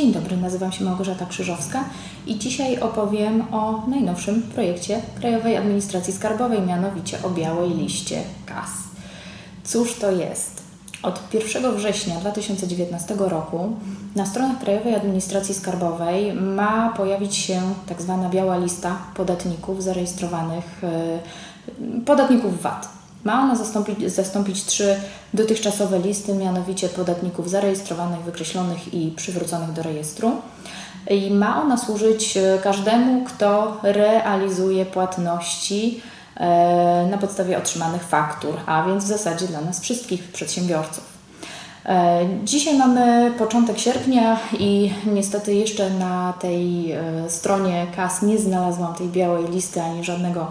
Dzień dobry, nazywam się Małgorzata Krzyżowska i dzisiaj opowiem o najnowszym projekcie Krajowej Administracji Skarbowej, mianowicie o białej liście KAS. Cóż to jest? Od 1 września 2019 roku na stronach Krajowej Administracji Skarbowej ma pojawić się tak zwana biała lista podatników zarejestrowanych, e, podatników VAT. Ma ona zastąpić, zastąpić trzy dotychczasowe listy, mianowicie podatników zarejestrowanych, wykreślonych i przywróconych do rejestru. I ma ona służyć e, każdemu, kto realizuje płatności e, na podstawie otrzymanych faktur, a więc w zasadzie dla nas wszystkich przedsiębiorców. E, dzisiaj mamy początek sierpnia i niestety jeszcze na tej stronie KAS nie znalazłam tej białej listy ani żadnego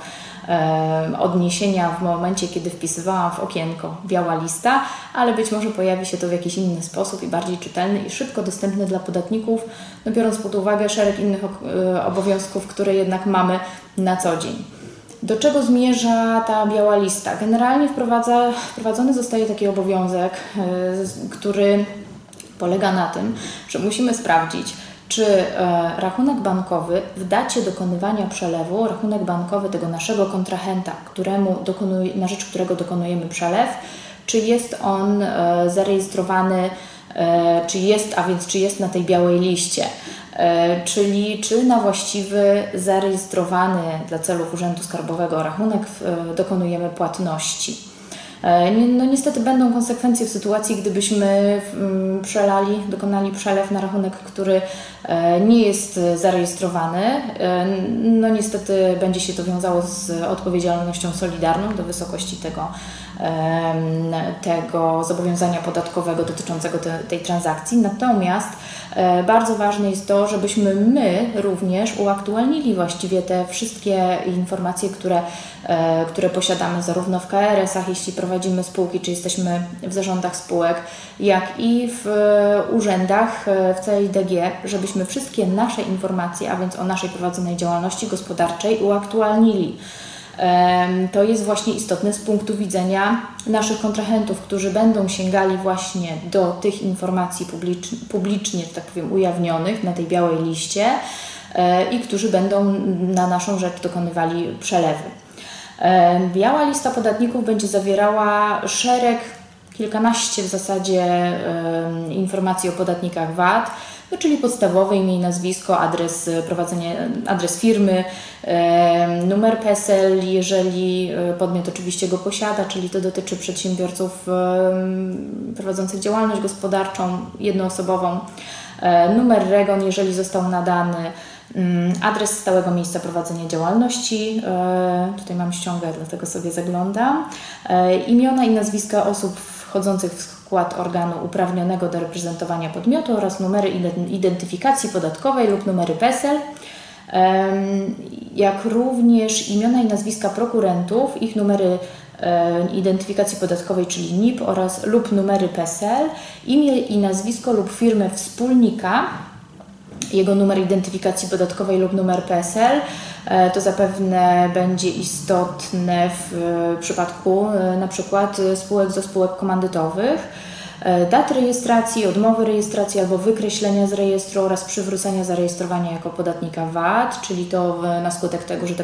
odniesienia w momencie, kiedy wpisywałam w okienko biała lista, ale być może pojawi się to w jakiś inny sposób i bardziej czytelny i szybko dostępny dla podatników, no biorąc pod uwagę szereg innych e, obowiązków, które jednak mamy na co dzień. Do czego zmierza ta biała lista? Generalnie wprowadza, wprowadzony zostaje taki obowiązek, e, który polega na tym, że musimy sprawdzić, czy e, rachunek bankowy w dacie dokonywania przelewu, rachunek bankowy tego naszego kontrahenta, któremu na rzecz którego dokonujemy przelew, czy jest on e, zarejestrowany, e, czy jest, a więc czy jest na tej białej liście, czyli czy na właściwy, zarejestrowany dla celów Urzędu Skarbowego rachunek dokonujemy płatności. E, no niestety będą konsekwencje w sytuacji, gdybyśmy mm, przelali, dokonali przelew na rachunek, który e, nie jest zarejestrowany. E, no niestety będzie się to wiązało z odpowiedzialnością solidarną do wysokości tego, tego zobowiązania podatkowego dotyczącego te, tej transakcji. Natomiast bardzo ważne jest to, żebyśmy my również uaktualnili właściwie te wszystkie informacje, które, które posiadamy zarówno w KRS-ach, jeśli prowadzimy spółki, czy jesteśmy w zarządach spółek, jak i w urzędach e, w CIDG, żebyśmy wszystkie nasze informacje, a więc o naszej prowadzonej działalności gospodarczej uaktualnili. To jest właśnie istotne z punktu widzenia naszych kontrahentów, którzy będą sięgali właśnie do tych informacji publicznie, publicznie że tak powiem, ujawnionych na tej białej liście e, i którzy będą na naszą rzecz dokonywali przelewy. Biała lista podatników będzie zawierała szereg, kilkanaście w zasadzie informacji o podatnikach VAT, no, czyli podstawowe imię i nazwisko, adres prowadzenie, adres firmy, numer PESEL, jeżeli e, podmiot oczywiście go posiada, czyli to dotyczy przedsiębiorców prowadzących działalność gospodarczą jednoosobową, e, numer REGON, jeżeli został nadany, Mm, adres stałego miejsca prowadzenia działalności. E, tutaj mam ściągę, dlatego sobie zaglądam. E, imiona i nazwiska osób wchodzących w skład organu uprawnionego do reprezentowania podmiotu oraz numery identyfikacji podatkowej lub numery PESEL jak również imiona i nazwiska prokurentów, ich numery identyfikacji podatkowej, czyli NIP oraz lub numery PESEL, imię i nazwisko lub firmę wspólnika jego numer identyfikacji podatkowej lub numer PESEL. E, to zapewne będzie istotne w przypadku e, na przykład spółek ze spółek komandytowych. E, dat rejestracji, odmowy rejestracji albo wykreślenia z rejestru oraz przywrócenia zarejestrowania jako podatnika VAT, czyli to na skutek tego, że te,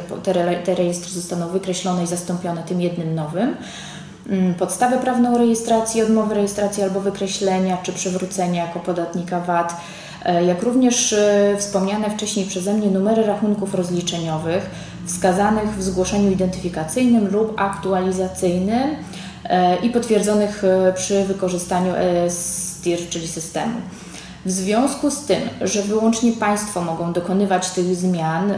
te rejestry zostaną wykreślone i zastąpione tym jednym nowym mm, podstawę prawną rejestracji, odmowy rejestracji albo wykreślenia czy przywrócenia jako podatnika VAT E, jak również e, wspomniane wcześniej przeze mnie numery rachunków rozliczeniowych wskazanych w zgłoszeniu identyfikacyjnym lub aktualizacyjnym e, i potwierdzonych przy wykorzystaniu STIR, czyli systemu. W związku z tym, że wyłącznie Państwo mogą dokonywać tych zmian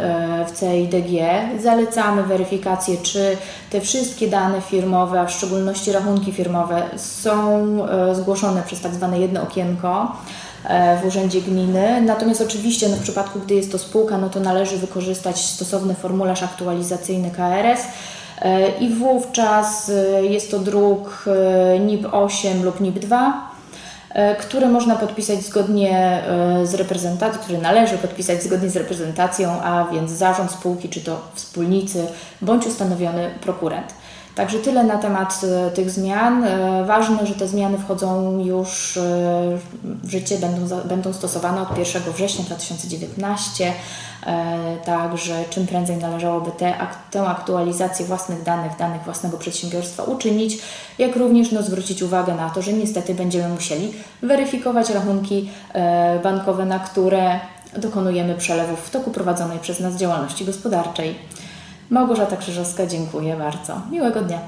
w CIDG, zalecamy weryfikację, czy te wszystkie dane firmowe, a w szczególności rachunki firmowe, są zgłoszone przez tak zwane jedno okienko E, w Urzędzie Gminy. Natomiast oczywiście no w przypadku, gdy jest to spółka, no to należy wykorzystać stosowny formularz aktualizacyjny KRS. E, I wówczas e, jest to druk NIP 8 lub NIP 2, który można podpisać zgodnie z reprezentacją, który należy podpisać zgodnie z reprezentacją, a więc zarząd spółki, czy to wspólnicy, bądź ustanowiony prokurent. Także tyle na temat e, tych zmian. E, Ważne, że te zmiany wchodzą już e, w życie, będą, będą stosowane od 1 września 2019. E, Także czym prędzej należałoby te, tę aktualizację własnych danych, danych własnego przedsiębiorstwa uczynić, jak również no, zwrócić uwagę na to, że niestety będziemy musieli weryfikować rachunki bankowe, na które dokonujemy przelewów w toku prowadzonej przez nas działalności gospodarczej. Małgorzata Krzyżowska, dziękuję bardzo. Miłego dnia.